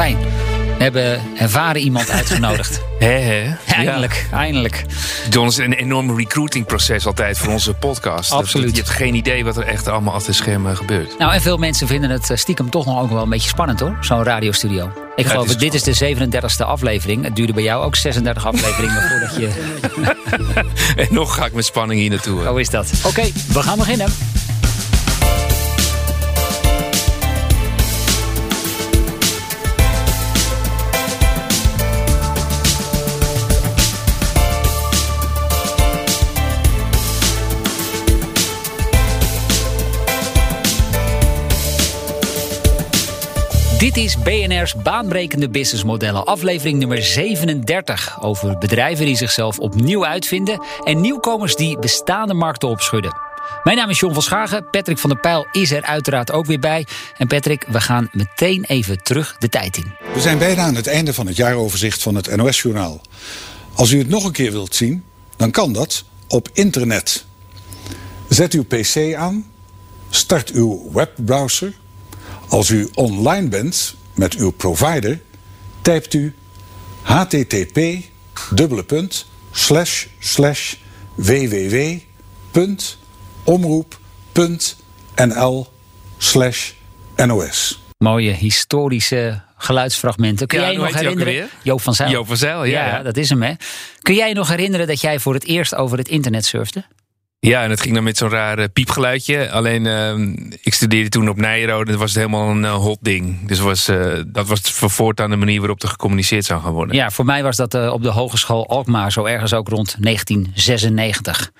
Fijn. We hebben ervaren iemand uitgenodigd. Hè, hè? Eindelijk, eindelijk. John is een enorm recruitingproces altijd voor onze podcast. Dat- Absoluut. je hebt geen idee wat er echt allemaal achter de schermen gebeurt. Nou, en veel mensen vinden het eh, stiekem toch nog ook wel een beetje spannend hoor. Zo'n radiostudio. Ik geloof, is dit is de 37e aflevering. Het duurde bij jou ook 36 afleveringen voordat je... En nog ga ik met spanning hier naartoe. Zo is dat. Oké, we gaan beginnen. Dit is BNR's baanbrekende businessmodellen, aflevering nummer 37 over bedrijven die zichzelf opnieuw uitvinden en nieuwkomers die bestaande markten opschudden. Mijn naam is John van Schagen. Patrick van der Pijl is er uiteraard ook weer bij. En Patrick, we gaan meteen even terug de tijd in. We zijn bijna aan het einde van het jaaroverzicht van het NOS-journaal. Als u het nog een keer wilt zien, dan kan dat op internet. Zet uw PC aan, start uw webbrowser. Als u online bent met uw provider, typt u http dubbele punt, slash slash www.omroep.nl slash NOS. Mooie historische geluidsfragmenten. Kun Ja, jij je nog herinneren? Joop van Zijl. Joop van Zijl, ja, ja. dat is hem hè. Kun jij je nog herinneren dat jij voor het eerst over het internet surfde? Ja, en het ging dan met zo'n raar eh, piepgeluidje. Alleen, ehm, ik studeerde toen op Nijrode. en Dat was helemaal een eh, hot ding. Dus was, eh, dat was voor voortaan de manier waarop er gecommuniceerd zou gaan worden. Ja, voor mij was dat op de Hogeschool Alkmaar, zo ergens ook rond 1996.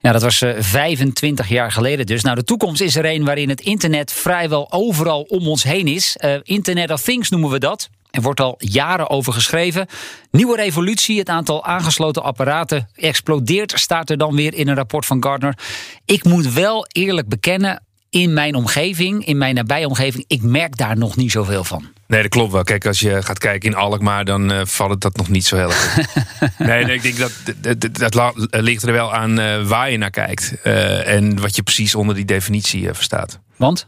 Ja, dat was eh, 25 jaar geleden dus. Nou, de toekomst is er een waarin het internet vrijwel overal om ons heen is. Internet of Things noemen we dat. Er wordt al jaren over geschreven. Nieuwe revolutie, het aantal aangesloten apparaten explodeert, staat er dan weer in een rapport van Gartner. Ik moet wel eerlijk bekennen, in mijn omgeving, in mijn nabije omgeving, ik merk daar nog niet zoveel van. Nee, dat klopt wel. Kijk, als je gaat kijken in Alkmaar, dan eh, valt het dat nog niet zo heel erg nee, nee, ik denk dat dat, dat, la- ligt er wel aan eh, waar je naar kijkt. eh, en wat je precies onder die definitie eh, verstaat. Want?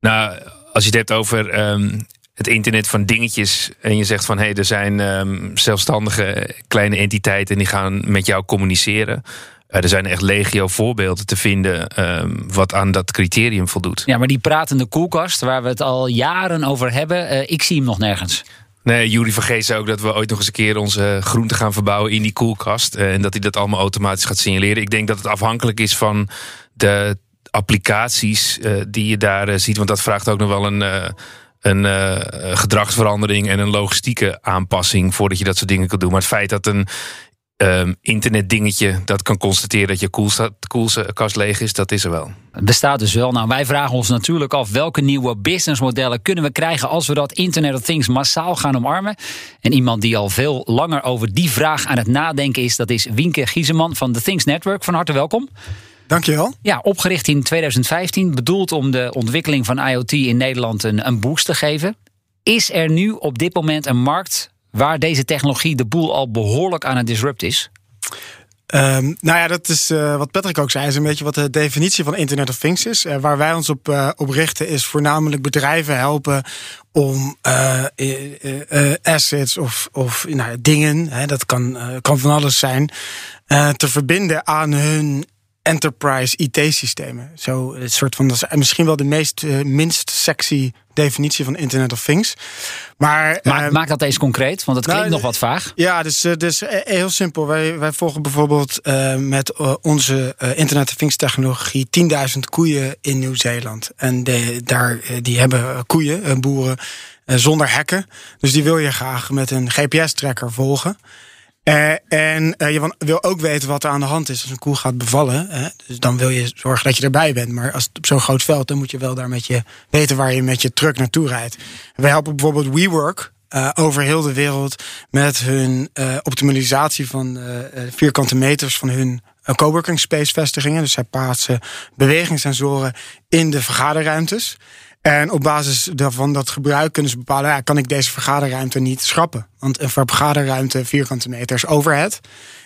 Nou, als je het hebt over ehm, het internet van dingetjes. en je zegt van hé, hey, er zijn ehm, zelfstandige kleine entiteiten. die gaan met jou communiceren. Eh, er zijn echt legio voorbeelden te vinden. ehm, wat aan dat criterium voldoet. Ja, maar die pratende koelkast, waar we het al jaren over hebben, eh, ik zie hem nog nergens. Nee, Jury vergeet ze ook dat we ooit nog eens een keer onze groenten gaan verbouwen in die koelkast. eh, En dat hij dat allemaal automatisch gaat signaleren. Ik denk dat het afhankelijk is van de applicaties die je daar ziet. Want dat vraagt ook nog wel een, een eh, gedragsverandering en een logistieke aanpassing voordat je dat soort dingen kan doen. Maar het feit dat een ehm, internetdingetje dat kan constateren dat je koelkast leeg is, dat is er wel. Bestaat dus wel. Nou, wij vragen ons natuurlijk af welke nieuwe businessmodellen kunnen we krijgen als we dat Internet of Things massaal gaan omarmen. En iemand die al veel langer over die vraag aan het nadenken is, dat is Wienke Gieseman van The Things Network. Van harte welkom. Dankjewel. Ja, opgericht in 2015, bedoeld om de ontwikkeling van IoT in Nederland een, een boost te geven. Is er nu op dit moment een markt waar deze technologie de boel al behoorlijk aan het disrupt is? Ehm, nou ja, dat is eh, wat Patrick ook zei, is een beetje wat de definitie van Internet of Things is. Eh, waar wij ons op, eh, op richten is voornamelijk bedrijven helpen om assets of, of nou, dingen, hè, dat kan, kan van alles zijn, te verbinden aan hun enterprise IT-systemen. Zo een soort van, dat is misschien wel de meest eh, minst sexy definitie van Internet of Things. Maar Maak, ehm, maak dat eens concreet, want het klinkt nou, nog wat vaag. Ja, dus, eh, dus eh, heel simpel. Wij, wij volgen bijvoorbeeld eh, met eh, onze eh, Internet of Things technologie 10.000 koeien in Nieuw-Zeeland. En de, daar, eh, die hebben koeien, eh, boeren, eh, zonder hekken. Dus die wil je graag met een GPS-tracker volgen. Eh, en eh, je wil ook weten wat er aan de hand is als een koe gaat bevallen. Hè? Dus dan wil je zorgen dat je erbij bent. Maar als het op zo'n groot veld, dan moet je wel daar met je weten waar je met je truck naartoe rijdt. Wij helpen bijvoorbeeld WeWork eh, over heel de wereld met hun optimalisatie van vierkante meters van hun coworking space vestigingen. Dus zij plaatsen bewegingssensoren in de vergaderruimtes. En op basis daarvan dat gebruik kunnen ze bepalen, ja, kan ik deze vergaderruimte niet schrappen? Want een vergaderruimte vierkante meter is overhead.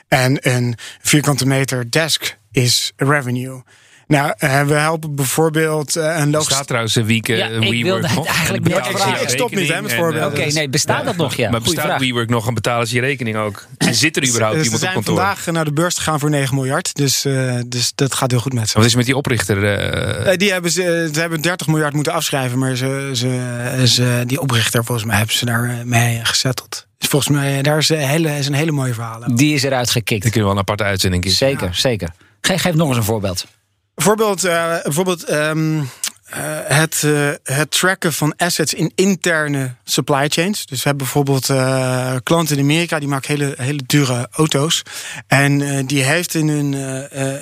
En een vierkante meter desk is revenue. Nou, uh, we helpen bijvoorbeeld uh, een logistiek... trouwens een week uh, ja, ik wilde het eigenlijk. Ik stop niet hè, met voorbeeld. Oké, okay, nee, bestaat dat nog? Ja. Maar bestaat vraag. WeWork nog en betalen ze je rekening ook? En zit er überhaupt iemand op kantoor? Ze zijn vandaag naar de beurs gegaan voor 9 miljard. Dus, dus dat gaat heel goed met ze. Wat is met die oprichter? die hebben ze, ze hebben 30 miljard moeten afschrijven. Maar ze, ze, ze, die oprichter, volgens mij, hebben ze daar mee gezetteld. Dus volgens mij, daar is een hele, is een hele mooie verhaal. Die is eruit gekikt. Ik kunnen wel een aparte uitzending kiezen. Zeker, zeker. Geef, geef nog eens een voorbeeld. Bijvoorbeeld, uh, bijvoorbeeld um, uh, het, uh, het tracken van assets in interne supply chains. Dus we hebben bijvoorbeeld klanten in Amerika die maken hele, hele dure auto's. En die heeft in hun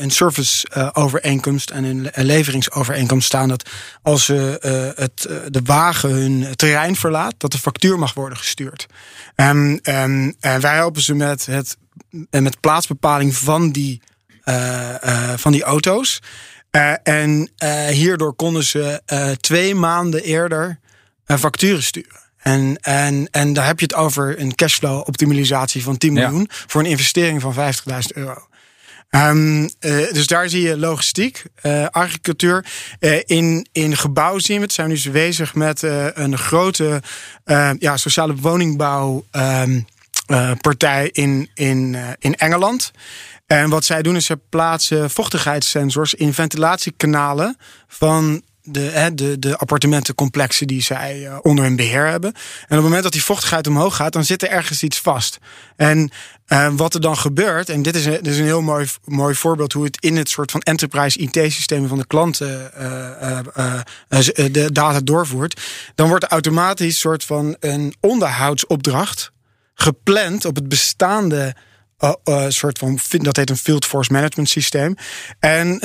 een service overeenkomst en een leveringsovereenkomst staan dat als het, de wagen hun terrein verlaat, dat de factuur mag worden gestuurd. Um, um, en wij helpen ze met het met plaatsbepaling van die van die auto's. Uh, en hierdoor konden ze twee maanden eerder facturen sturen. En, en, en daar heb je het over een cashflow optimalisatie van 10 miljoen ja. voor een investering van 50.000 euro. Um, uh, dus daar zie je logistiek, uh. Uh, in, in gebouw zien we het. Zijn we nu bezig met een grote ja, sociale woningbouw um, partij in, in, in Engeland. En wat zij doen is ze plaatsen vochtigheidssensors in ventilatiekanalen van de, de, de appartementencomplexen die zij uh, onder hun beheer hebben. En op het moment dat die vochtigheid omhoog gaat, dan zit er ergens iets vast. En uh, wat er dan gebeurt, en dit is, een, is een heel mooi, mooi voorbeeld hoe het in het soort van enterprise IT-systemen van de klanten uh, de data doorvoert, dan wordt er automatisch soort van een onderhoudsopdracht gepland op het bestaande uh, soort van, dat heet een field force management systeem. En uh,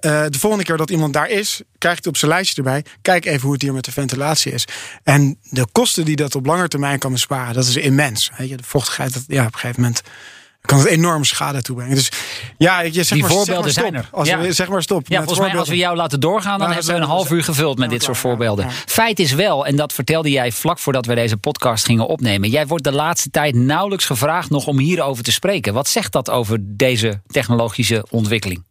de volgende keer dat iemand daar is, krijgt hij op zijn lijstje erbij. Kijk even hoe het hier met de ventilatie is. En de kosten die dat op lange termijn kan besparen, dat is immens. Weet je, de vochtigheid, dat, ja, op een gegeven moment kan het enorme schade toebrengen. Dus ja, je zeg die maar, voorbeelden zeg maar zijn er. Als ja. we, zeg maar stop. Ja, volgens mij als we jou laten doorgaan, dan hebben we een half uur gevuld met dit soort voorbeelden. Feit is wel, en dat vertelde jij vlak voordat we deze podcast gingen opnemen. Jij wordt de laatste tijd nauwelijks gevraagd nog om hierover te spreken. Wat zegt dat over deze technologische ontwikkeling?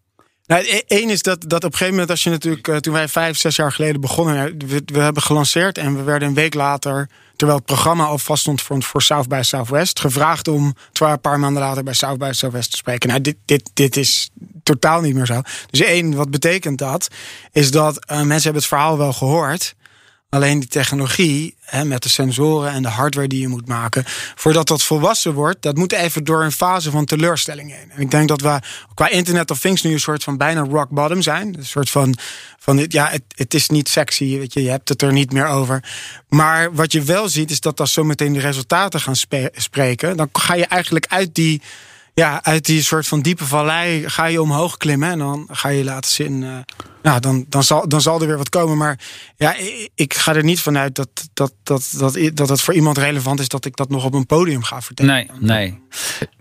Nou, één is dat, dat op een gegeven moment, als je natuurlijk, uh, toen wij vijf, zes jaar geleden begonnen, we, we, hebben gelanceerd en we werden een week later, terwijl het programma al vast stond voor, voor South by Southwest, gevraagd om een paar maanden later bij South by Southwest te spreken. Nou, dit, dit, dit is totaal niet meer zo. Dus één, wat betekent dat? Is dat uh, mensen hebben het verhaal wel gehoord. Alleen die technologie, hè, met de sensoren en de hardware die je moet maken, voordat dat volwassen wordt, dat moet even door een fase van teleurstelling heen. En ik denk dat we qua Internet of Things nu een soort van bijna rock bottom zijn. Een soort van, van ja, het, het is niet sexy, weet je, je hebt het er niet meer over. Maar wat je wel ziet, is dat als zometeen de resultaten gaan spreken, dan ga je eigenlijk uit die ja, uit die soort van diepe vallei ga je omhoog klimmen. En dan ga je laten zien. Nou, dan, dan, zal, dan zal er weer wat komen. Maar ja, ik, ik ga er niet vanuit dat, dat, dat, dat, dat het voor iemand relevant is dat ik dat nog op een podium ga vertellen. Nee, nee.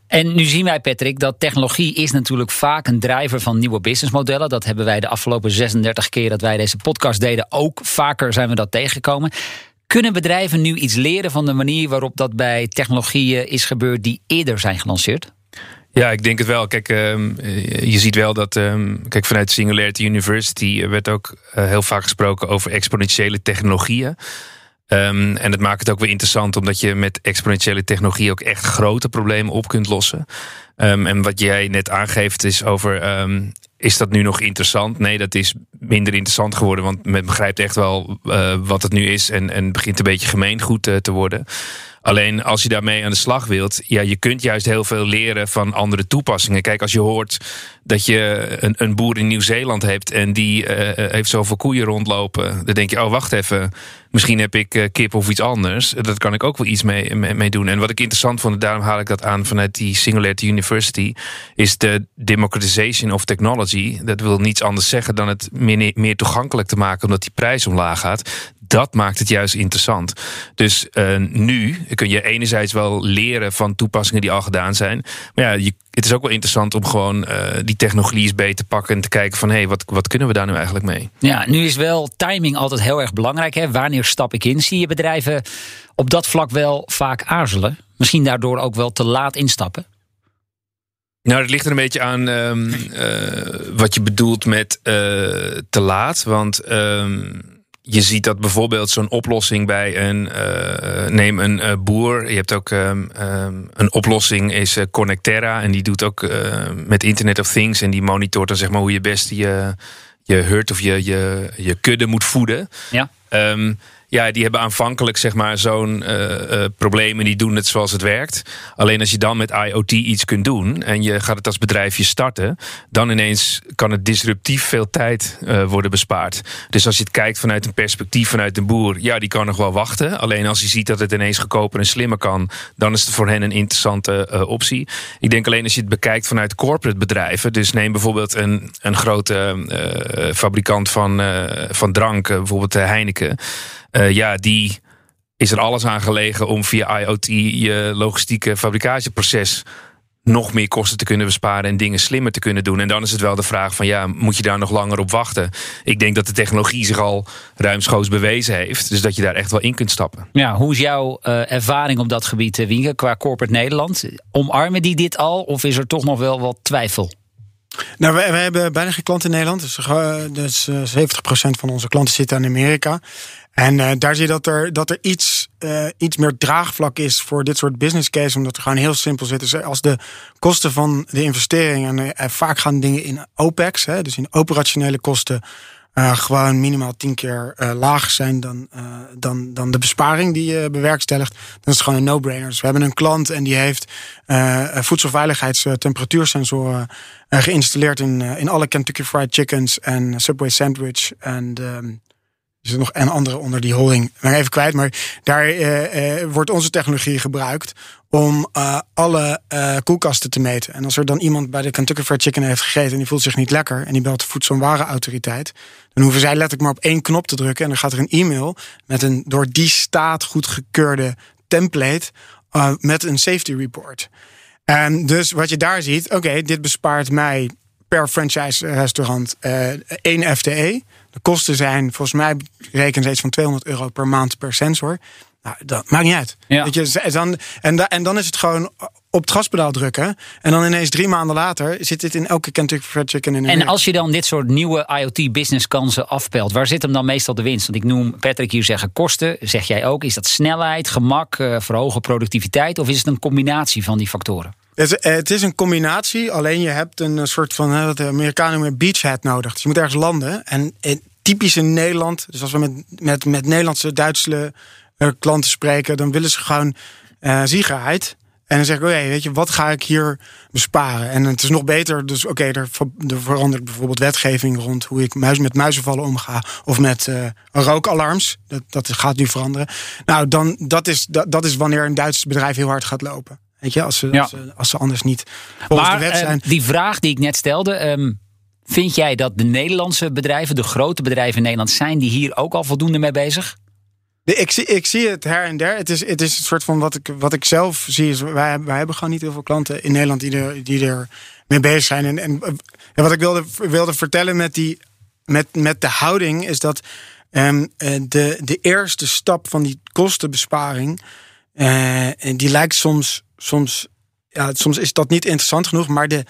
En nu zien wij, Patrick, dat technologie is natuurlijk vaak een drijver van nieuwe businessmodellen. Dat hebben wij de afgelopen 36 keer dat wij deze podcast deden ook vaker zijn we dat tegengekomen. Kunnen bedrijven nu iets leren van de manier waarop dat bij technologieën is gebeurd die eerder zijn gelanceerd? Ja, ik denk het wel. Kijk, um, je ziet wel dat. Um, kijk, vanuit Singularity University werd ook uh, heel vaak gesproken over exponentiële technologieën. Um, en dat maakt het ook weer interessant, omdat je met exponentiële technologie ook echt grote problemen op kunt lossen. En wat jij net aangeeft is over. is dat nu nog interessant? Nee, dat is minder interessant geworden. Want men begrijpt echt wel uh, wat het nu is. En, en begint een beetje gemeengoed uh, te worden. Alleen als je daarmee aan de slag wilt, ja, je kunt juist heel veel leren van andere toepassingen. Kijk, als je hoort dat je een, een boer in Nieuw-Zeeland hebt en die uh, heeft zoveel koeien rondlopen, dan denk je, oh wacht even, misschien heb ik kip of iets anders. Dat kan ik ook wel iets mee, doen. En wat ik interessant vond, daarom haal ik dat aan vanuit die Singularity Is de democratization of technology. Dat wil niets anders zeggen dan het meer, toegankelijk te maken, omdat die prijs omlaag gaat dat maakt het juist interessant. Dus uh, nu kun je enerzijds wel leren van toepassingen die al gedaan zijn. Maar ja, het is ook wel interessant om gewoon uh, die technologie eens beter te pakken en te kijken van hé, hey, wat, wat kunnen we daar nu eigenlijk mee? Ja, nu is wel timing altijd heel erg belangrijk. Hè? Wanneer stap ik in? Zie je bedrijven op dat vlak wel vaak aarzelen? Misschien daardoor ook wel te laat instappen? Nou, het ligt er een beetje aan um, wat je bedoelt met uh, te laat. Want um, je ziet dat bijvoorbeeld zo'n oplossing bij een. Uh, neem een boer. Je hebt ook um, een oplossing, is Connecterra. En die doet ook met Internet of Things. En die monitort dan zeg maar hoe je best je, je hurt of je, je, je kudde moet voeden. Ja. Ja, die hebben aanvankelijk zeg maar zo'n uh, probleem en die doen het zoals het werkt. Alleen als je dan met IoT iets kunt doen en je gaat het als bedrijfje starten, dan ineens kan het disruptief veel tijd uh, worden bespaard. Dus als je het kijkt vanuit een perspectief vanuit een boer, ja, die kan nog wel wachten. Alleen als hij ziet dat het ineens goedkoper en slimmer kan, dan is het voor hen een interessante optie. Ik denk alleen als je het bekijkt vanuit corporate bedrijven, dus neem bijvoorbeeld een, een grote fabrikant van, van drank, bijvoorbeeld Heineken. Uh, ja, die is er alles aan gelegen om via IoT je logistieke fabricatieproces nog meer kosten te kunnen besparen en dingen slimmer te kunnen doen. En dan is het wel de vraag van ja, moet je daar nog langer op wachten? Ik denk dat de technologie zich al ruimschoots bewezen heeft. Dus dat je daar echt wel in kunt stappen. Ja, hoe is jouw uh, ervaring op dat gebied, eh, Wienke, qua corporate Nederland? Omarmen die dit al of is er toch nog wel wat twijfel? Nou, wij, wij hebben bijna geen klanten in Nederland. Dus, uh, dus uh, 70% van onze klanten zitten in Amerika. En uh, daar zie je dat er, dat er iets, uh, iets meer draagvlak is voor dit soort business case. Omdat er gewoon heel simpel zit. Dus als de kosten van de investering. En uh, vaak gaan dingen in OPEX, hè, dus in operationele kosten. gewoon minimaal tien keer lager zijn dan, dan, dan de besparing die je bewerkstelligt. Dan is het gewoon een no-brainer. Dus we hebben een klant en die heeft voedselveiligheidstemperatuursensoren geïnstalleerd in, in alle Kentucky Fried Chickens en Subway Sandwich en ehm, er zit nog een andere onder die holding. Maar even kwijt. Maar daar uh, uh, wordt onze technologie gebruikt om uh, alle koelkasten te meten. En als er dan iemand bij de Kentucky Fried Chicken heeft gegeten en die voelt zich niet lekker en die belt de Voedsel- en Warenautoriteit, dan hoeven zij letterlijk maar op één knop te drukken en dan gaat er een e-mail met een door die staat goedgekeurde template met een safety report. En dus wat je daar ziet, oké, dit bespaart mij per franchise restaurant één FTE. De kosten zijn, volgens mij rekenen ze iets van 200 euro per maand per sensor. Nou, dat maakt niet uit. Ja. Weet je, dan, en, da, en dan is het gewoon op het gaspedaal drukken. En dan ineens drie maanden later zit dit in elke Kentucky Fried Chicken. In en als je dan dit soort nieuwe IoT-business kansen afpelt, waar zit hem dan meestal de winst? Want ik noem Patrick hier zeggen kosten. Zeg jij ook, is dat snelheid, gemak, uh, verhogen productiviteit? Of is het een combinatie van die factoren? Het, het, is een combinatie, alleen je hebt een soort van, wat de Amerikanen noemen, beachhead nodig. Dus je moet ergens landen. En, typisch in Nederland, dus als we met, met, met Nederlandse, Duitse klanten spreken, dan willen ze gewoon uh, ziegerheid. En dan zeg ik, oké, okay, weet je, wat ga ik hier besparen? En het is nog beter, dus oké, okay, er, er, verandert bijvoorbeeld wetgeving rond hoe ik muis, met muizenvallen omga. Of met uh, rookalarms. Dat, dat gaat nu veranderen. Nou, dan, dat, is, dat, dat is wanneer een Duits bedrijf heel hard gaat lopen. Weet je, als ze, ja. als, ze, als, ze, anders niet volgens maar, de wet zijn. Uh, die vraag die ik net stelde. Um, vind jij dat de Nederlandse bedrijven, de grote bedrijven in Nederland, zijn die hier ook al voldoende mee bezig? Ik zie, ik zie het her en der. Het is, het is een soort van wat ik, wat ik zelf zie. Is wij, wij hebben gewoon niet heel veel klanten in Nederland die er, die er mee bezig zijn. En, en, en wat ik wilde, wilde vertellen met, die, met, met de houding is dat um, de, de eerste stap van die kostenbesparing. Uh, die lijkt soms soms, ja, soms is dat niet interessant genoeg, maar de,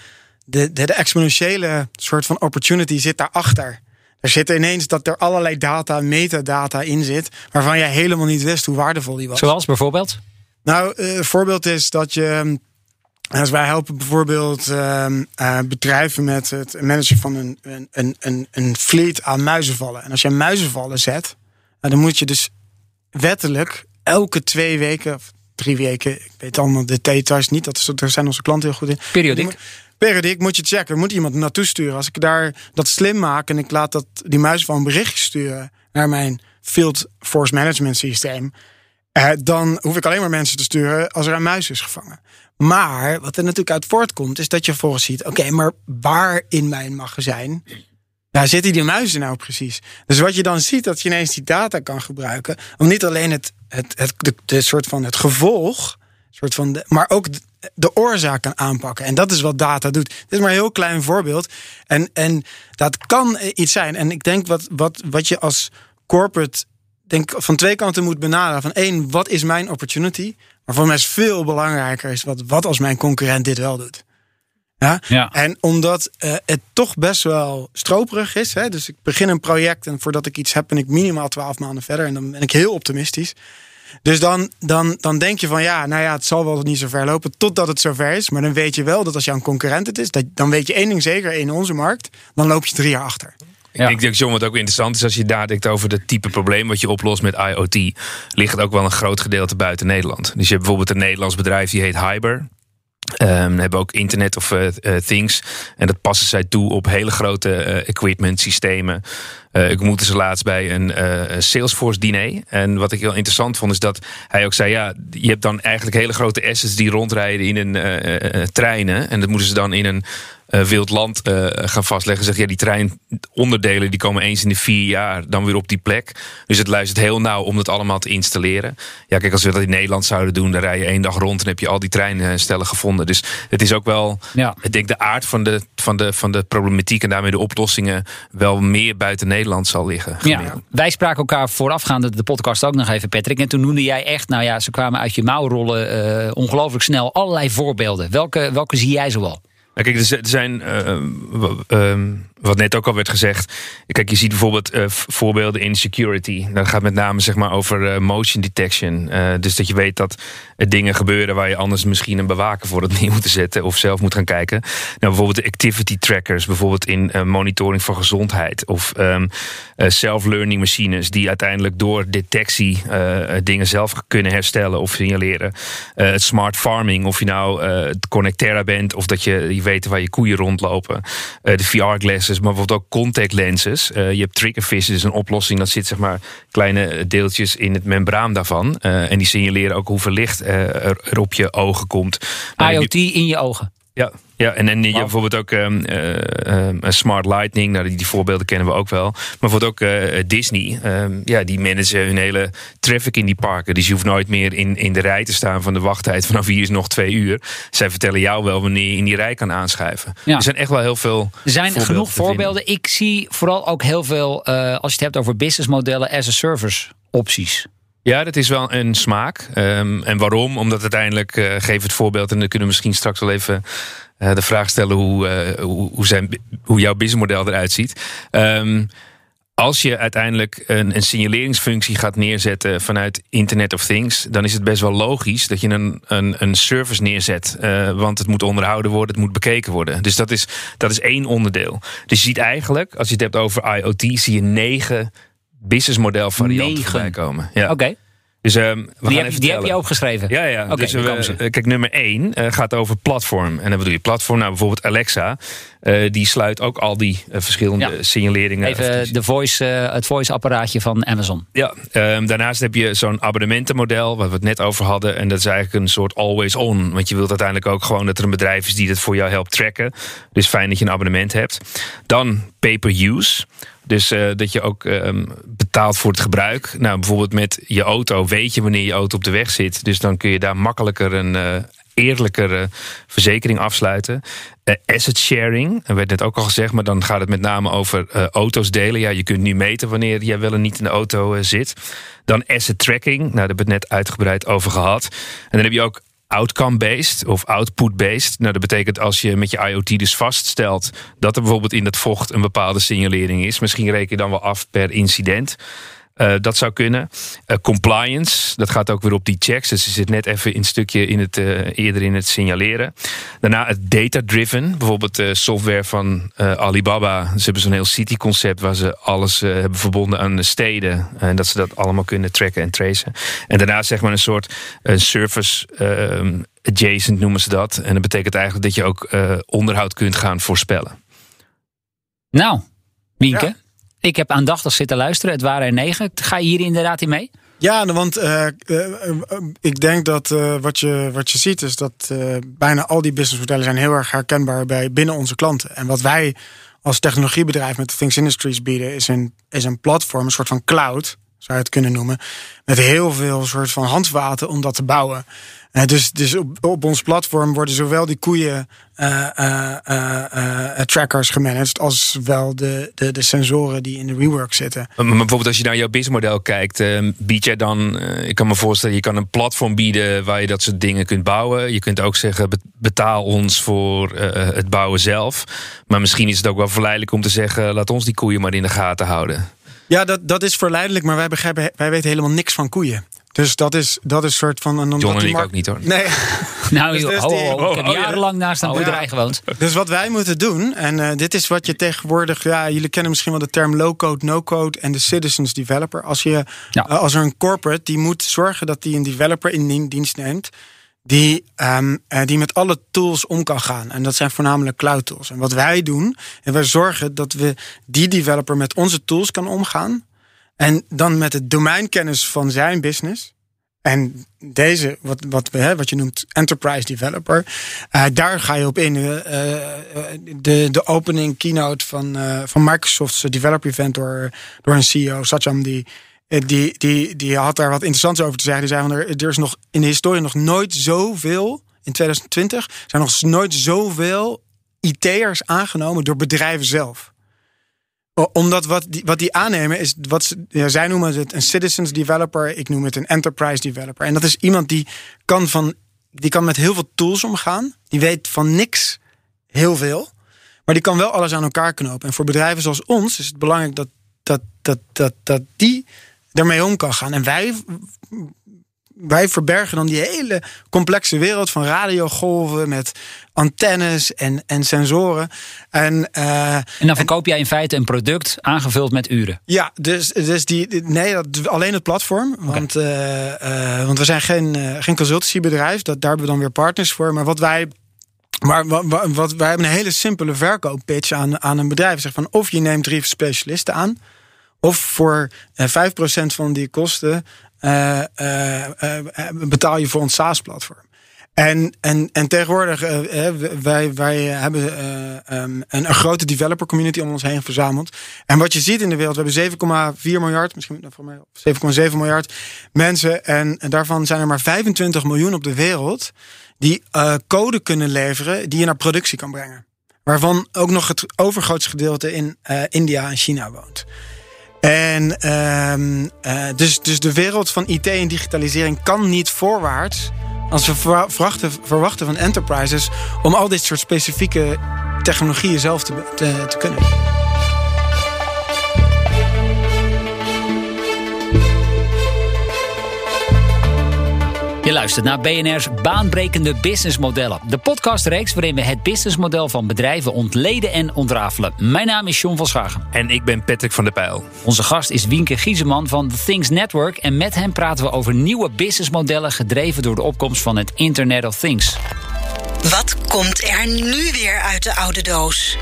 de, de, de exponentiële soort van opportunity zit daarachter. Er zit ineens dat er allerlei data, metadata in zit, waarvan jij helemaal niet wist hoe waardevol die was. Zoals bijvoorbeeld? Nou, een voorbeeld is dat je. Als wij helpen bijvoorbeeld uh, uh, bedrijven met het managen van een, een, een, een fleet aan muizenvallen. En als je muizenvallen zet, dan moet je dus wettelijk elke twee weken, drie weken. Ik weet allemaal de details niet. Dat is, daar zijn onze klanten heel goed in. Periodiek. Periodiek moet je checken. Moet iemand naartoe sturen. Als ik daar dat slim maak en ik laat dat, die muis van een berichtje sturen naar mijn Field Force Management systeem. Eh, dan hoef ik alleen maar mensen te sturen als er een muis is gevangen. Maar wat er natuurlijk uit voortkomt, is dat je volgens ziet: oké, maar waar in mijn magazijn daar zitten die muizen nou precies? Dus wat je dan ziet, dat je ineens die data kan gebruiken. Om niet alleen het, het, het, de soort van het gevolg, soort van de, maar ook de, oorzaak kan aanpakken. En dat is wat data doet. Dit is maar een heel klein voorbeeld. En, en dat kan iets zijn. En ik denk wat, wat, wat je als corporate denk, van twee kanten moet benaderen. Van één, wat is mijn opportunity? Maar voor mij is veel belangrijker is wat, wat als mijn concurrent dit wel doet. Ja? Ja. En omdat eh, het toch best wel stroperig is. Hè? Dus ik begin een project en voordat ik iets heb, ben ik minimaal 12 maanden verder. En dan ben ik heel optimistisch. Dus dan, dan, dan denk je van ja, nou ja, het zal wel niet zo ver lopen totdat het zover is. Maar dan weet je wel dat als jouw concurrent het is, dat, dan weet je één ding zeker in onze markt, dan loop je drie jaar achter. Ik Ja. denk dat John, wat ook interessant is als je nadenkt over het type probleem wat je oplost met IoT, ligt het ook wel een groot gedeelte buiten Nederland. Dus je hebt bijvoorbeeld een Nederlands bedrijf die heet Hyber. Ehm, hebben ook Internet of eh, eh, Things. En dat passen zij toe op hele grote eh, equipment systemen. Eh, ik ontmoette ze laatst bij een eh, Salesforce diner. En wat ik heel interessant vond is dat hij ook zei: ja, je hebt dan eigenlijk hele grote assets die rondrijden in een eh, treinen. En dat moeten ze dan in een wild land eh, gaan vastleggen. Zeg ja, die treinonderdelen die komen eens in de vier jaar dan weer op die plek. Dus het luistert heel nauw om dat allemaal te installeren. Ja, kijk, als we dat in Nederland zouden doen, dan rij je één dag rond en heb je al die treinstellen gevonden. Dus het is ook wel, Ja. ik denk, de aard van de, van, de, van de problematiek en daarmee de oplossingen wel meer buiten Nederland zal liggen. Ja, wij spraken elkaar voorafgaande de podcast ook nog even, Patrick. En toen noemde jij echt, nou ja, ze kwamen uit je mouw rollen eh, ongelooflijk snel allerlei voorbeelden. Welke, welke zie jij zoal? Nou, kijk, er zijn, w- ehm, wat net ook al werd gezegd. Kijk, je ziet bijvoorbeeld eh, voorbeelden in security. Dat gaat met name zeg maar, over eh, motion detection. Eh, dus dat je weet dat er dingen gebeuren waar je anders misschien een bewaker voor het neer moet zetten of zelf moet gaan kijken. Nou, bijvoorbeeld de activity trackers, bijvoorbeeld in monitoring van gezondheid. Of ehm, eh, self-learning machines die uiteindelijk door detectie dingen zelf kunnen herstellen of signaleren. Smart farming, of je nou Connectera bent of dat je, je weet waar je koeien rondlopen. De VR-glasses, maar bijvoorbeeld ook contact lenses. Eh, je hebt triggerfish, dat is een oplossing. Dat zit zeg maar kleine deeltjes in het membraan daarvan. Eh, en die signaleren ook hoeveel licht eh, er, er op je ogen komt. IoT in je ogen. Ja, ja en dan je bijvoorbeeld ook eh, een Smart Lightning. Nou, die, die voorbeelden kennen we ook wel. Maar bijvoorbeeld ook eh, Disney. ehm, ja, die managen hun hele traffic in die parken. Dus je hoeft nooit meer in, in de rij te staan van de wachttijd. Vanaf hier is nog twee uur. Zij vertellen jou wel wanneer je in die rij kan aanschuiven. Ja. Er zijn echt wel heel veel Er zijn voorbeelden genoeg voorbeelden. Ik zie vooral ook heel veel, eh, als je het hebt over businessmodellen as a service opties. Ja, dat is wel een smaak. Ehm, en waarom? Omdat uiteindelijk, eh geef het voorbeeld... en dan kunnen we misschien straks wel even eh, de vraag stellen... hoe, eh, hoe, hoe, zijn, hoe jouw businessmodel eruit ziet. Ehm, als je uiteindelijk een, een signaleringsfunctie gaat neerzetten vanuit Internet of Things, dan is het best wel logisch dat je een, een, een service neerzet. want het moet onderhouden worden, het moet bekeken worden. Dus dat is, dat is één onderdeel. Dus je ziet eigenlijk, als je het hebt over IoT, zie je negen businessmodel voorbij komen. Ja. Oké, Dus ehm, we die, gaan heb, even die heb je opgeschreven. Ja, ja. Dus eh, kijk, nummer één eh, gaat over platform. En dan bedoel je platform, nou bijvoorbeeld Alexa. eh, die sluit ook al die verschillende Ja. signaleringen. Even de voice, het voice-apparaatje van Amazon. ja, ehm, daarnaast heb je zo'n abonnementenmodel, waar we het net over hadden. En dat is eigenlijk een soort always on. Want je wilt uiteindelijk ook gewoon dat er een bedrijf is die dat voor jou helpt tracken. Dus fijn dat je een abonnement hebt. Dan pay-per-use. Dus eh, dat je ook ehm, betaalt voor het gebruik. Nou, bijvoorbeeld met je auto weet je wanneer je auto op de weg zit. Dus dan kun je daar makkelijker een eh, eerlijkere verzekering afsluiten. Eh, asset sharing, dat werd net ook al gezegd, maar dan gaat het met name over auto's delen. Ja, je kunt nu meten wanneer jij wel en niet in de auto zit. Dan asset tracking, nou, daar hebben we het net uitgebreid over gehad. En dan heb je ook outcome-based of output-based. Nou, dat betekent als je met je IoT dus vaststelt dat er bijvoorbeeld in dat vocht een bepaalde signalering is. Misschien reken je dan wel af per incident. Eh, dat zou kunnen. Eh, compliance, dat gaat ook weer op die checks. Dus je zit net even een stukje in het, eh, eerder in het signaleren. Daarna het data-driven. Bijvoorbeeld de software van eh, Alibaba. Ze hebben zo'n heel city-concept waar ze alles eh, hebben verbonden aan de steden. En dat ze dat allemaal kunnen tracken en tracen. En daarna zeg maar een soort service ehm, adjacent noemen ze dat. En dat betekent eigenlijk dat je ook eh, onderhoud kunt gaan voorspellen. Nou, Wienke, Ja. Ik heb aandachtig zitten luisteren. Het waren er negen. Ga je hier inderdaad in mee? Ja, want eh, eh, eh, ik denk dat wat, je, wat je ziet is dat bijna al die businessmodellen zijn heel erg herkenbaar bij binnen onze klanten. En wat wij als technologiebedrijf met Things Industries bieden is een, is een platform, een soort van cloud. zou je het kunnen noemen. Met heel veel soort van handvaten om dat te bouwen. Dus dus op, op ons platform worden zowel die koeien uh, uh, trackers gemanaged, als wel de, de, de sensoren die in de rework zitten. Maar, maar bijvoorbeeld als je naar jouw businessmodel kijkt, bied jij dan, ik kan me voorstellen, je kan een platform bieden waar je dat soort dingen kunt bouwen. Je kunt ook zeggen, betaal ons voor het bouwen zelf. Maar misschien is het ook wel verleidelijk om te zeggen, laat ons die koeien maar in de gaten houden. Ja, dat, dat is verleidelijk, maar wij, begrijpen, wij weten helemaal niks van koeien. Dus dat is, dat is een soort van... Een, John en ik ook niet hoor. Nee. nou, dus oh, oh, ik heb oh, jarenlang naast een oh, boerderij gewoond. Dus wat wij moeten doen, en uh, dit is wat je tegenwoordig... Ja, jullie kennen misschien wel de term low-code, no-code en de citizens developer. Als, je, ja. uh, als er een corporate, die moet zorgen dat die een developer in dienst neemt die, um, die met alle tools om kan gaan. En dat zijn voornamelijk cloud tools. En wat wij doen, en wij zorgen dat we die developer met onze tools kan omgaan. En dan met het domeinkennis van zijn business. En deze, wat, wat, hè, wat je noemt enterprise developer, uh, daar ga je op in. Uh, de, de opening keynote van, van Microsoft's developer event door, door een CEO, Satcham, die, die, die, die had daar wat interessants over te zeggen. Die zei van er is nog in de historie nog nooit zoveel, in 2020, zijn nog nooit zoveel IT'ers aangenomen door bedrijven zelf omdat wat die, wat die aannemen is wat ze, ja, zij noemen het een citizens developer, ik noem het een enterprise developer. En dat is iemand die kan, van, die kan met heel veel tools omgaan. Die weet van niks heel veel. Maar die kan wel alles aan elkaar knopen. En voor bedrijven zoals ons is het belangrijk dat, dat, dat, dat, dat die ermee om kan gaan. En wij wij verbergen dan die hele complexe wereld van radiogolven met antennes en, en sensoren. En, uh, en dan verkoop jij in feite een product aangevuld met uren. Ja, dus, dus die, nee, dat, alleen het platform. Want, uh, uh, want we zijn geen, geen consultancybedrijf. Dat, daar hebben we dan weer partners voor. Maar wat wij maar wat, wat, wij hebben een hele simpele verkooppitch aan, aan een bedrijf. Zeg van of je neemt drie specialisten aan. Of voor 5% van die kosten betaal je voor ons SaaS-platform. En, en, en tegenwoordig, wij, wij hebben um, een, grote developer community om ons heen verzameld. En wat je ziet in de wereld, we hebben 7,4 miljard, misschien voor mij 7,7 miljard mensen. En, daarvan zijn er maar 25 miljoen op de wereld die code kunnen leveren die je naar productie kan brengen. Waarvan ook nog het overgrootste gedeelte in India en China woont. En uh, uh, dus, dus de wereld van IT en digitalisering kan niet voorwaarts als we verwachten, verwachten van enterprises om al dit soort specifieke technologieën zelf te, te, te kunnen. Je luistert naar BNR's baanbrekende businessmodellen. De podcastreeks waarin we het businessmodel van bedrijven ontleden en ontrafelen. Mijn naam is John van Schagen. En ik ben Patrick van der Pijl. Onze gast is Wienke Gieseman van The Things Network. En met hem praten we over nieuwe businessmodellen gedreven door de opkomst van het Internet of Things. Wat komt er nu weer uit de oude doos?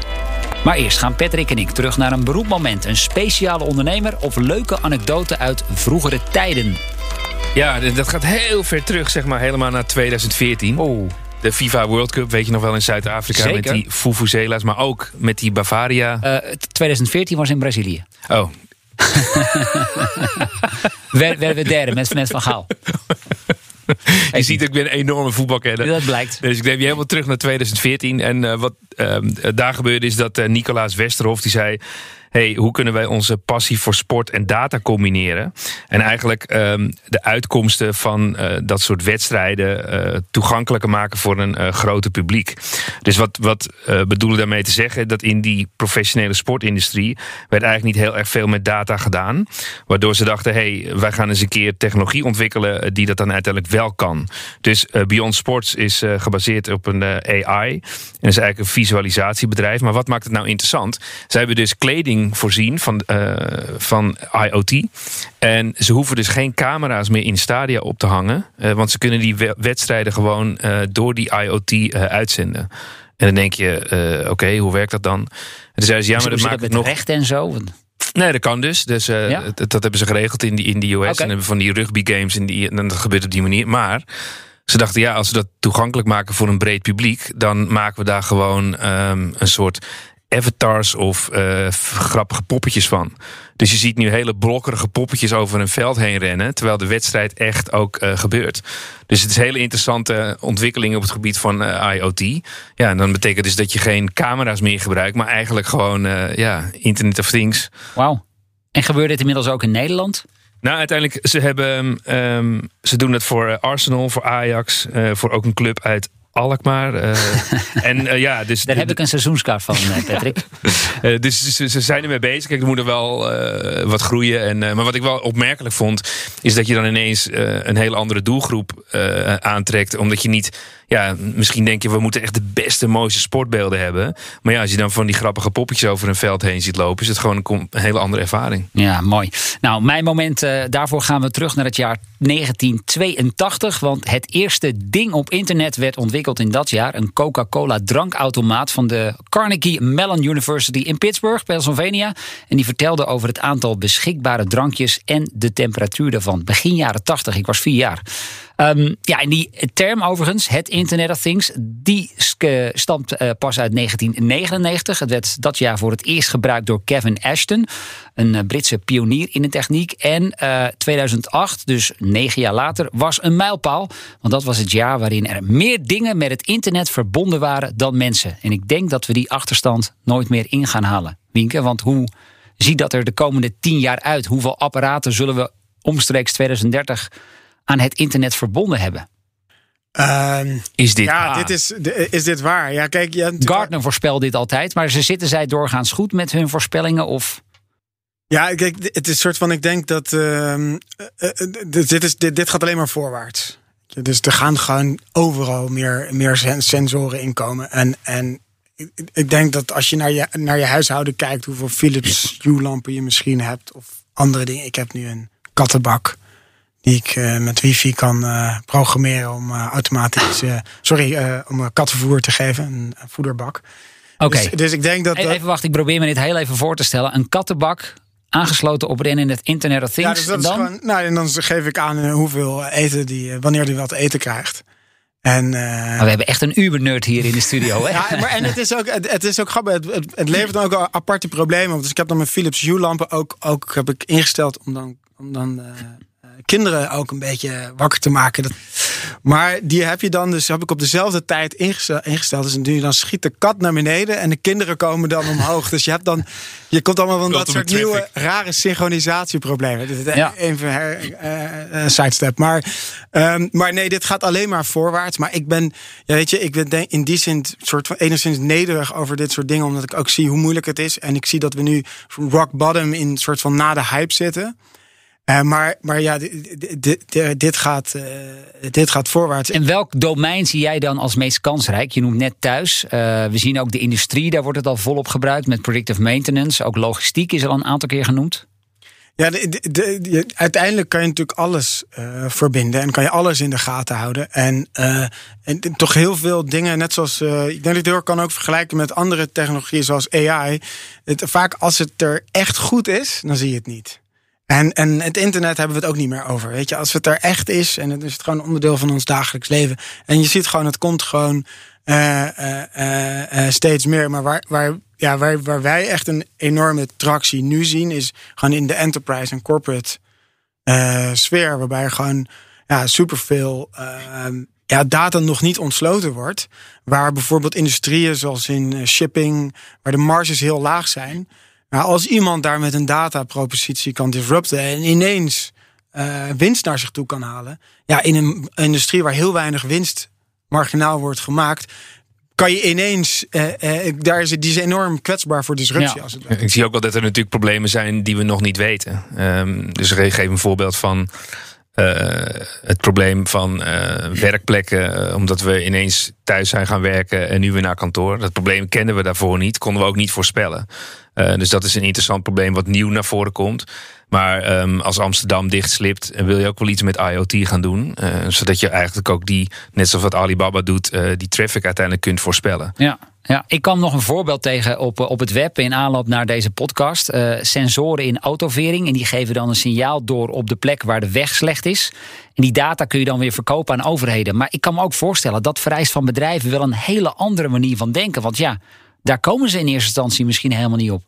Maar eerst gaan Patrick en ik terug naar een beroepmoment. Een speciale ondernemer of leuke anekdote uit vroegere tijden. Ja, dat gaat heel ver terug, zeg maar, helemaal naar 2014. Oh. De FIFA World Cup, weet je nog wel, in Zuid-Afrika. Met die Fufuzela's, maar ook met die Bavaria. Uh, eh, 2014 was in Brazilië. Oh. werden we derde met, met Van Gaal. je ziet, ik ben een enorme voetbalkenner. Dat blijkt. Dus ik neem je helemaal terug naar 2014. En uh, wat uh, daar gebeurde is dat uh, Nicolaas Westerhof, die zei hey, hoe kunnen wij onze passie voor sport en data combineren? En eigenlijk um, de uitkomsten van uh, dat soort wedstrijden uh, toegankelijker maken voor een uh, groter publiek. Dus wat, wat bedoelen daarmee te zeggen? Dat in die professionele sportindustrie werd eigenlijk niet heel erg veel met data gedaan. Waardoor ze dachten, hey, wij gaan eens een keer technologie ontwikkelen die dat dan uiteindelijk wel kan. Dus Beyond Sports is gebaseerd op een AI. En is eigenlijk een visualisatiebedrijf. Maar wat maakt het nou interessant? Zij hebben dus kleding voorzien van, van IoT. En ze hoeven dus geen camera's meer in stadia op te hangen. Want ze kunnen die wedstrijden gewoon door die IoT uitzenden. En dan denk je, oké, okay, hoe werkt dat dan? En toen zei ze, ja, maar dat maakt het nog... recht en zo? Nee, dat kan dus. dus ja? dat, dat, hebben ze geregeld in, die, in de US. Okay. En hebben van die rugby games en, die, en dat gebeurt op die manier. Maar ze dachten, ja, als we dat toegankelijk maken voor een breed publiek, dan maken we daar gewoon um, een soort avatars of uh, grappige poppetjes van. Dus je ziet nu hele blokkerige poppetjes over een veld heen rennen, terwijl de wedstrijd echt ook uh, gebeurt. Dus het is een hele interessante ontwikkeling op het gebied van uh, IoT. Ja, en dan betekent dus dat je geen camera's meer gebruikt, maar eigenlijk gewoon ja, Internet of Things. Wauw. En gebeurt dit inmiddels ook in Nederland? Nou, uiteindelijk, ze, hebben, um, ze doen het voor Arsenal, voor Ajax, voor ook een club uit Alkmaar. Uh, en, uh, ja, dus Daar heb ik een seizoenskaart van, eh, Patrick. uh, dus ze, ze, zijn ermee bezig. Kijk, er moet er wel wat groeien. En, maar wat ik wel opmerkelijk vond, is dat je dan ineens een hele andere doelgroep aantrekt. Omdat je niet ja, misschien denk je, we moeten echt de beste, mooiste sportbeelden hebben. Maar ja, als je dan van die grappige poppetjes over een veld heen ziet lopen, is het gewoon een, hele andere ervaring. Ja, mooi. Nou, mijn moment, uh, daarvoor gaan we terug naar het jaar 1982. Want het eerste ding op internet werd ontwikkeld in dat jaar. Een Coca-Cola drankautomaat van de Carnegie Mellon University in Pittsburgh, Pennsylvania. En die vertelde over het aantal beschikbare drankjes en de temperatuur daarvan. Begin jaren 80, ik was vier jaar. Um, ja, en die term overigens, het Internet of Things, die stamt uh, pas uit 1999. Het werd dat jaar voor het eerst gebruikt door Kevin Ashton, een uh, Britse pionier in de techniek. En uh, eh, 2008, dus negen jaar later, was een mijlpaal. Want dat was het jaar waarin er meer dingen met het internet verbonden waren dan mensen. En ik denk dat we die achterstand nooit meer in gaan halen. Wienke, want hoe ziet dat er de komende tien jaar uit? Hoeveel apparaten zullen we omstreeks 2030 aan het internet verbonden hebben. Uh, is dit ja, dit is, is dit waar? Ja, kijk, ja, Gartner voorspelt dit altijd, maar ze zitten zij doorgaans goed met hun voorspellingen of? Ja, kijk, het is een soort van, ik denk dat uh, dit, is, dit, dit gaat alleen maar voorwaarts. Dus er gaan gewoon overal meer, meer sensoren inkomen. En, en ik denk dat als je naar je, naar je huishouden kijkt, hoeveel Philips Hue-lampen je misschien hebt, of andere dingen. Ik heb nu een kattenbak die ik uh, met wifi kan uh, programmeren om uh, automatisch, sorry, om kattenvoer te geven, een, voederbak. Oké. Dus, dus, ik denk dat. Even, even wachten, ik probeer me dit heel even voor te stellen. Een kattenbak aangesloten op in het Internet of Things. Ja, dus dat en dan? Is gewoon, nou, en dan geef ik aan hoeveel eten die, wanneer die wat eten krijgt. En, uh, we hebben echt een Uber-nerd hier in de studio. Hè? ja, maar, en het is ook, het, het is ook grappig. Het, het, levert dan ook aparte problemen op. Dus ik heb dan mijn Philips Hue-lampen ook, ook heb ik ingesteld om dan, om dan uh, kinderen ook een beetje wakker te maken. Dat, maar die heb je dan dus heb ik op dezelfde tijd ingesteld. ingesteld dus nu dan schiet de kat naar beneden en de kinderen komen dan omhoog. Dus je hebt dan je komt allemaal van dat soort nieuwe rare synchronisatieproblemen. Dit is ja. even uh, uh, sidestep. Maar, um, maar nee, dit gaat alleen maar voorwaarts. Maar ik ben, ja, weet je, ik ben denk, in die zin soort van enigszins nederig over dit soort dingen, omdat ik ook zie hoe moeilijk het is. En ik zie dat we nu rock bottom in soort van na de hype zitten. Uh, maar, maar ja, dit gaat, uh, dit gaat voorwaarts. En welk domein zie jij dan als meest kansrijk? Je noemt net thuis. Uh, we zien ook de industrie, daar wordt het al volop gebruikt met predictive maintenance. Ook logistiek is al een aantal keer genoemd. Ja, de, de, de, uiteindelijk kan je natuurlijk alles verbinden en kan je alles in de gaten houden. En, en toch heel veel dingen, net zoals. ik denk dat ik het heel kan ook vergelijken met andere technologieën zoals AI. Het, vaak als het er echt goed is, dan zie je het niet. En, en het internet hebben we het ook niet meer over. Weet je, als het er echt is en het is het gewoon onderdeel van ons dagelijks leven. En je ziet gewoon, het komt gewoon uh, uh, uh, steeds meer. Maar waar, waar, ja, waar, waar wij echt een enorme tractie nu zien, is gewoon in de enterprise en corporate sfeer. Waarbij gewoon ja, superveel ehm, ja, data nog niet ontsloten wordt. Waar bijvoorbeeld industrieën zoals in shipping, waar de marges heel laag zijn maar als iemand daar met een datapropositie kan disrupten en ineens uh, winst naar zich toe kan halen. Ja, in een industrie waar heel weinig winst marginaal wordt gemaakt, kan je ineens, uh, uh, daar is, die is enorm kwetsbaar voor disruptie. Ja. Als het Ik zie ook wel dat er natuurlijk problemen zijn die we nog niet weten. Um, dus ik geef een voorbeeld van uh, het probleem van werkplekken, omdat we ineens thuis zijn gaan werken en nu weer naar kantoor. Dat probleem kenden we daarvoor niet, konden we ook niet voorspellen. Uh, dus dat is een interessant probleem wat nieuw naar voren komt. Maar um, als Amsterdam dichtslipt, wil je ook wel iets met IoT gaan doen. Uh, zodat je eigenlijk ook die, net zoals wat Alibaba doet, die traffic uiteindelijk kunt voorspellen. Ja. Ja, ik kwam nog een voorbeeld tegen op, op het web in aanloop naar deze podcast. Sensoren in autovering. En die geven dan een signaal door op de plek waar de weg slecht is. En die data kun je dan weer verkopen aan overheden. Maar ik kan me ook voorstellen dat vereist van bedrijven wel een hele andere manier van denken. Want ja, daar komen ze in eerste instantie misschien helemaal niet op.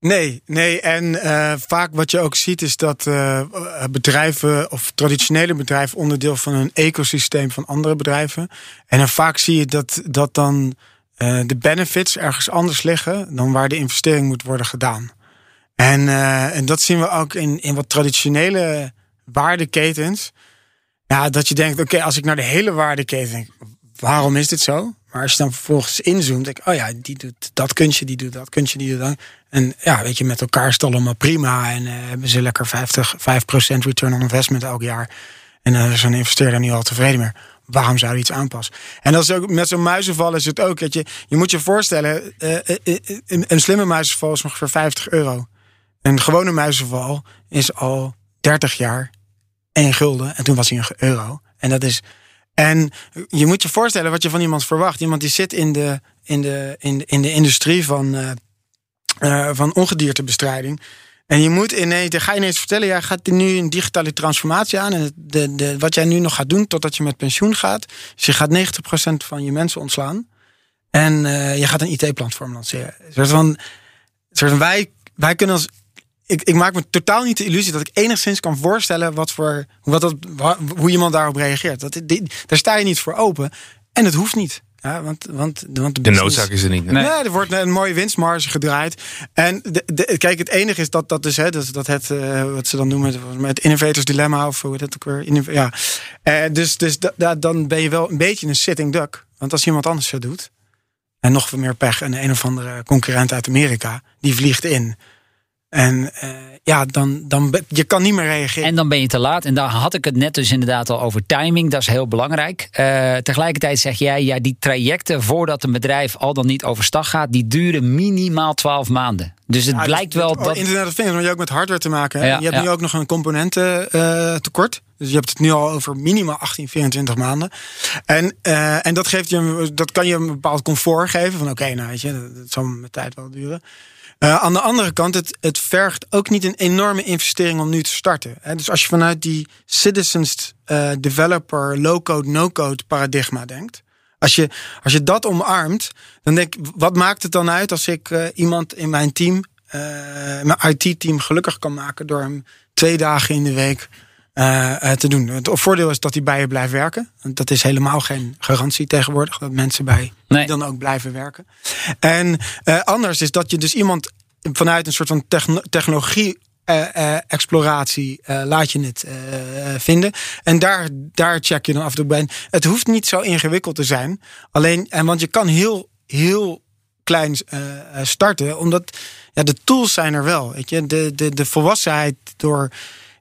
Nee, nee. En uh, vaak wat je ook ziet is dat uh, bedrijven of traditionele bedrijven onderdeel van een ecosysteem van andere bedrijven. En dan vaak zie je dat, dat dan uh, de benefits ergens anders liggen dan waar de investering moet worden gedaan. En, en dat zien we ook in, in wat traditionele waardeketens. Ja, dat je denkt, oké, als ik naar de hele waardeketen denk, waarom is dit zo? Maar als je dan vervolgens inzoomt, denk ik, oh ja, die doet dat kunstje, die doet dat kunstje, die doet dat. En ja, weet je, met elkaar is het allemaal prima. En uh, hebben ze lekker 50, 5% return on investment elk jaar. En dan uh, is een investeerder niet al tevreden meer. Waarom zou je iets aanpassen? En dat is ook, met zo'n muizenval is het ook. Dat je, je moet je voorstellen, uh, een, een slimme muizenval is ongeveer 50 euro. Een gewone muizenval is al 30 jaar 1 gulden. En toen was hij een euro. En dat is en je moet je voorstellen wat je van iemand verwacht. Iemand die zit in de, in de, in de, in de industrie van, uh, uh, van ongediertebestrijding. En je moet ineens, dan ga je ineens vertellen, jij gaat nu een digitale transformatie aan. En de, de, wat jij nu nog gaat doen totdat je met pensioen gaat. Dus je gaat 90% van je mensen ontslaan. En uh, je gaat een IT-platform lanceren. Soort van, soort van wij, wij kunnen als ik, ik, maak me totaal niet de illusie dat ik enigszins kan voorstellen wat voor, wat dat, hoe iemand daarop reageert. Dat, die, daar sta je niet voor open. En het hoeft niet. Ja, want, want, want de, de noodzaak is er niet. Nee. nee. er wordt een mooie winstmarge gedraaid. En de, de, kijk, het enige is dat dat dus, hè, dat, dat het, uh, wat ze dan noemen, het innovators dilemma of hoe dat ook weer. Ja. Uh, dus dus da, dan ben je wel een beetje een sitting duck. Want als iemand anders het doet, en nog meer pech, en een of andere concurrent uit Amerika, die vliegt in. En uh, ja, dan, dan je kan niet meer reageren. En dan ben je te laat. En daar had ik het net dus inderdaad al over timing. Dat is heel belangrijk. Uh, tegelijkertijd zeg jij, ja, die trajecten voordat een bedrijf al dan niet overstag gaat, die duren minimaal 12 maanden. Dus het ja, blijkt dus, wel dat. Internet of Things, maar je ook met hardware te maken. Ja, je hebt nu ook nog een componenten uh, tekort. Dus je hebt het nu al over minimaal 18, 24 maanden. En, uh, en dat, geeft je, dat kan je een bepaald comfort geven. Van oké, okay, nou weet je, dat, dat zal met tijd wel duren. Uh, aan de andere kant, het, het vergt ook niet een enorme investering om nu te starten. Hè? Dus als je vanuit die citizens uh, developer low-code, no-code paradigma denkt. Als je, als je dat omarmt, dan denk ik, wat maakt het dan uit als ik uh, iemand in mijn team, mijn IT-team gelukkig kan maken door hem twee dagen in de week te doen. Het voordeel is dat hij bij je blijft werken. Dat is helemaal geen garantie tegenwoordig, dat mensen bij nee. dan ook blijven werken. En uh, anders is dat je dus iemand vanuit een soort van technologie uh, uh, exploratie uh, laat je het vinden. En daar, daar check je dan af en toe bij. Het hoeft niet zo ingewikkeld te zijn. Alleen, en want je kan heel, heel klein starten, omdat ja, de tools zijn er wel. Weet je? De, de, de volwassenheid door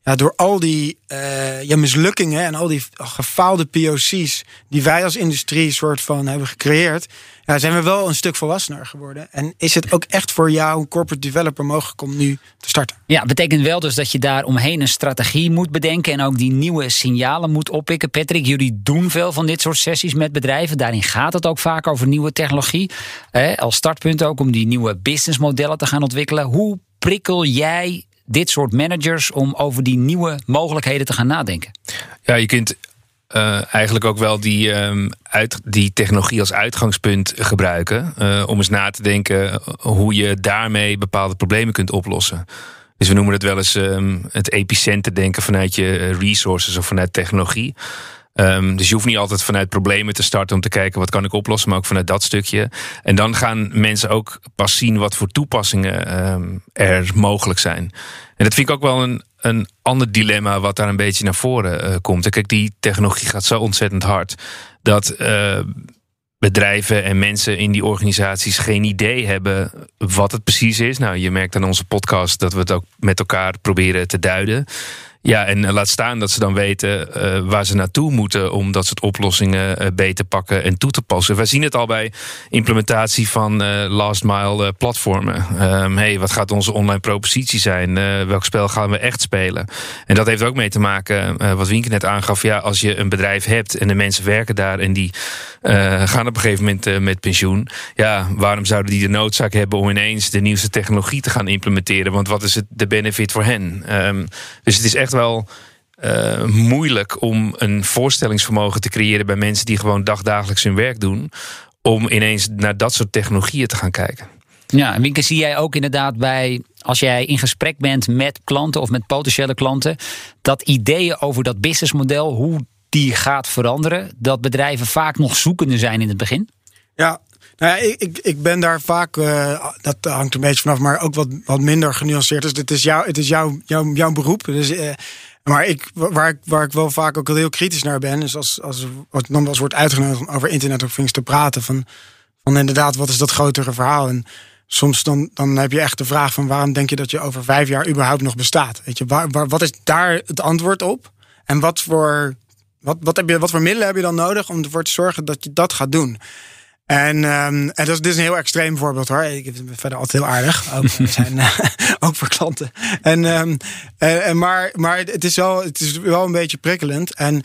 ja, door al die uh, ja, mislukkingen en al die gefaalde POC's die wij als industrie soort van hebben gecreëerd, ja, zijn we wel een stuk volwassener geworden. En is het ook echt voor jou, corporate developer, mogelijk om nu te starten? Ja, betekent wel dus dat je daar omheen een strategie moet bedenken en ook die nieuwe signalen moet oppikken. Patrick, jullie doen veel van dit soort sessies met bedrijven. Daarin gaat het ook vaak over nieuwe technologie. Eh, als startpunt ook om die nieuwe businessmodellen te gaan ontwikkelen. Hoe prikkel jij dit soort managers om over die nieuwe mogelijkheden te gaan nadenken? Ja, je kunt uh, eigenlijk ook wel die, um, uit, die technologie als uitgangspunt gebruiken. Uh, om eens na te denken hoe je daarmee bepaalde problemen kunt oplossen. Dus we noemen het wel eens um, het epicenter denken vanuit je eh, resources of vanuit technologie. Um, dus je hoeft niet altijd vanuit problemen te starten om te kijken wat kan ik oplossen, maar ook vanuit dat stukje. En dan gaan mensen ook pas zien wat voor toepassingen um, er mogelijk zijn. En dat vind ik ook wel een, een ander dilemma wat daar een beetje naar voren uh, komt. Kijk, die technologie gaat zo ontzettend hard dat uh, bedrijven en mensen in die organisaties geen idee hebben wat het precies is. Nou, je merkt aan onze podcast dat we het ook met elkaar proberen te duiden. Ja, en laat staan dat ze dan weten uh, waar ze naartoe moeten om dat soort oplossingen uh, beter pakken en toe te passen. Wij zien het al bij implementatie van last mile platformen. Um, hey, wat gaat onze online propositie zijn? welk spel gaan we echt spelen? En dat heeft ook mee te maken, wat Wienke net aangaf. Ja, als je een bedrijf hebt en de mensen werken daar en die gaan op een gegeven moment met pensioen. Ja, waarom zouden die de noodzaak hebben om ineens de nieuwste technologie te gaan implementeren? Want wat is het de benefit voor hen? Um, dus het is echt wel uh, moeilijk om een voorstellingsvermogen te creëren bij mensen die gewoon dagdagelijks hun werk doen om ineens naar dat soort technologieën te gaan kijken. Ja, en Winke, zie jij ook inderdaad bij, als jij in gesprek bent met klanten of met potentiële klanten, dat ideeën over dat businessmodel, hoe die gaat veranderen, dat bedrijven vaak nog zoekende zijn in het begin? Ja, nou ja, ik, ik, ben daar vaak, uh, dat hangt een beetje vanaf, maar ook wat, wat minder genuanceerd. Dus het is, jou, het is jouw, jouw, beroep. Dus, uh, maar ik, waar, ik, waar ik wel vaak ook heel kritisch naar ben, is als, als wat dan eens wordt uitgenodigd om over Internet of Things te praten. Van, van inderdaad, wat is dat grotere verhaal? En soms dan, dan heb je echt de vraag van waarom denk je dat je over vijf jaar überhaupt nog bestaat? Weet je, waar, waar, wat is daar het antwoord op? En wat voor, wat, wat, heb je, wat voor middelen heb je dan nodig om ervoor te zorgen dat je dat gaat doen? En, um, en dat is, dit is een heel extreem voorbeeld hoor. Ik vind het verder altijd heel aardig. Ook, we zijn, uh, ook voor klanten. En, um, en, maar, maar het, is wel, het is wel een beetje prikkelend. En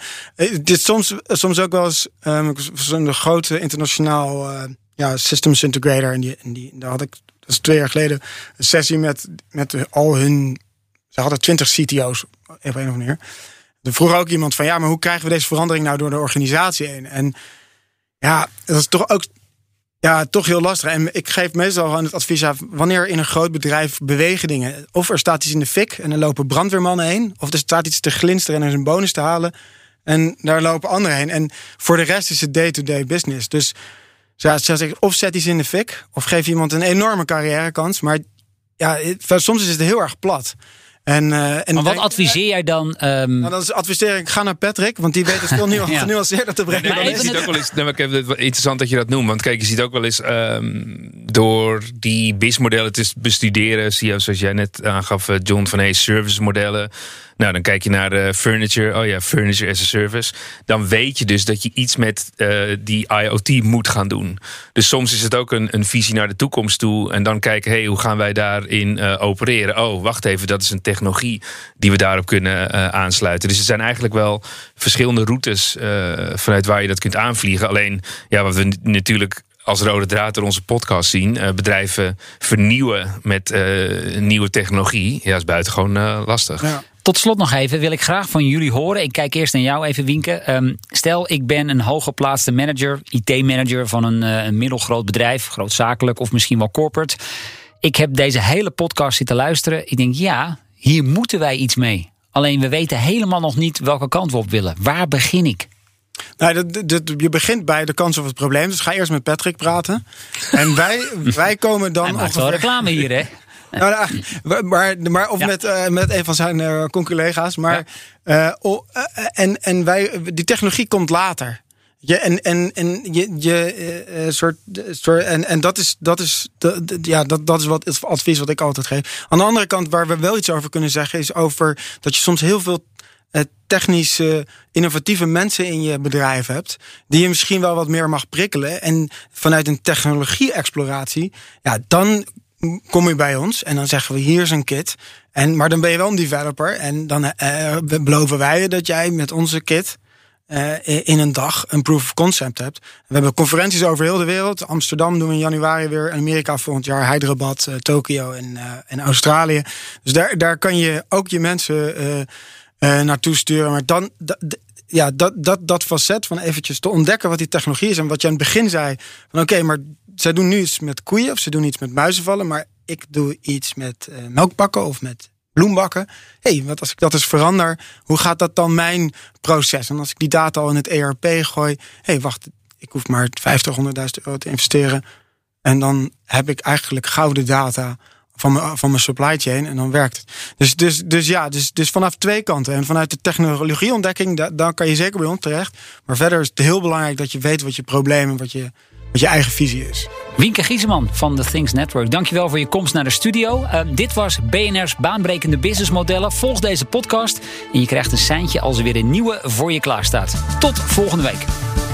dit soms, soms ook wel eens um, zo'n grote internationaal uh, ja, systems integrator. En, die, en die, daar had ik, dat is twee jaar geleden, een sessie met, met al hun. Ze hadden twintig CTO's op een of andere manier. Er vroeg ook iemand van ja, maar hoe krijgen we deze verandering nou door de organisatie heen? En ja, dat is toch ook ja, toch heel lastig. En ik geef meestal gewoon het advies aan wanneer in een groot bedrijf bewegen dingen. Of er staat iets in de fik en er lopen brandweermannen heen. Of er staat iets te glinsteren en er is een bonus te halen. En daar lopen anderen heen. En voor de rest is het day-to-day business. Dus of zet iets in de fik, of geef iemand een enorme carrièrekans. Maar ja, soms is het heel erg plat. En, uh, en maar wat adviseer jij dan? Um... Nou, dan is adviseer ik ga naar Patrick, want die weet het veel nu ja. genuanceerder te brengen. Nee, je ziet ook wel eens, nou, ik heb het interessant dat je dat noemt, want kijk, je ziet ook wel eens um, door die BIS-modellen te bestuderen, zie je, zoals jij net aangaf, John van Hayes, service modellen. Nou, dan kijk je naar uh, furniture. Oh ja, furniture as a service. Dan weet je dus dat je iets met uh, die IoT moet gaan doen. Dus soms is het ook een, een visie naar de toekomst toe. En dan kijken, hey, hoe gaan wij daarin uh, opereren? Oh, wacht even, dat is een technologie die we daarop kunnen aansluiten. Dus er zijn eigenlijk wel verschillende routes vanuit waar je dat kunt aanvliegen. Alleen, ja, wat we natuurlijk als rode draad door onze podcast zien. Bedrijven vernieuwen met nieuwe technologie. Ja, is buitengewoon uh, lastig. Ja. Tot slot nog even wil ik graag van jullie horen. Ik kijk eerst naar jou even, Wienke. Um, stel, ik ben een hooggeplaatste manager, IT-manager van een, uh, een middelgroot bedrijf, grootzakelijk of misschien wel corporate. Ik heb deze hele podcast zitten luisteren. Ik denk, ja, hier moeten wij iets mee. Alleen we weten helemaal nog niet welke kant we op willen. Waar begin ik? Nou, dat, dat, je begint bij de kans of het probleem. Dus ga eerst met Patrick praten. En wij, wij komen dan. Hij maakt ongeveer... wel reclame hier, hè? Nou, nou, maar, maar, of met, uh, met een van zijn uh, conculega's. Maar, ja. uh, oh, en, en wij, die technologie komt later. Je, en en, en je, je soort, soort. En, en dat is, dat is, de, ja, dat, dat is wat het advies wat ik altijd geef. Aan de andere kant, waar we wel iets over kunnen zeggen, is over dat je soms heel veel technische, innovatieve mensen in je bedrijf hebt, die je misschien wel wat meer mag prikkelen. En vanuit een technologie-exploratie, ja, dan kom je bij ons en dan zeggen we hier is een kit. En, maar dan ben je wel een developer en dan uh, beloven wij je dat jij met onze kit uh, in een dag een proof of concept hebt. We hebben conferenties over heel de wereld. Amsterdam doen we in januari weer, Amerika volgend jaar, Hyderabad, Tokio en, en Australië. Dus daar, daar kan je ook je mensen naartoe sturen. Maar dan, ja, dat, dat, dat facet van eventjes te ontdekken wat die technologie is en wat je aan het begin zei. Van oké, maar zij doen nu iets met koeien of ze doen iets met muizenvallen, maar ik doe iets met uh, melkbakken of met bloembakken. Hé, hey, wat als ik dat eens verander, hoe gaat dat dan mijn proces? En als ik die data al in het ERP gooi, hé, hey, wacht, ik hoef maar 50, 100.000 euro te investeren. En dan heb ik eigenlijk gouden data van mijn, van mijn supply chain en dan werkt het. Dus, dus, dus ja, dus, dus vanaf twee kanten. En vanuit de technologieontdekking, da, dan kan je zeker bij ons terecht. Maar verder is het heel belangrijk dat je weet wat je probleem en wat je, wat je eigen visie is. Wienke Gieseman van The Things Network, dankjewel voor je komst naar de studio. Uh, dit was BNR's baanbrekende businessmodellen. Volg deze podcast en je krijgt een seintje als er weer een nieuwe voor je klaar staat. Tot volgende week.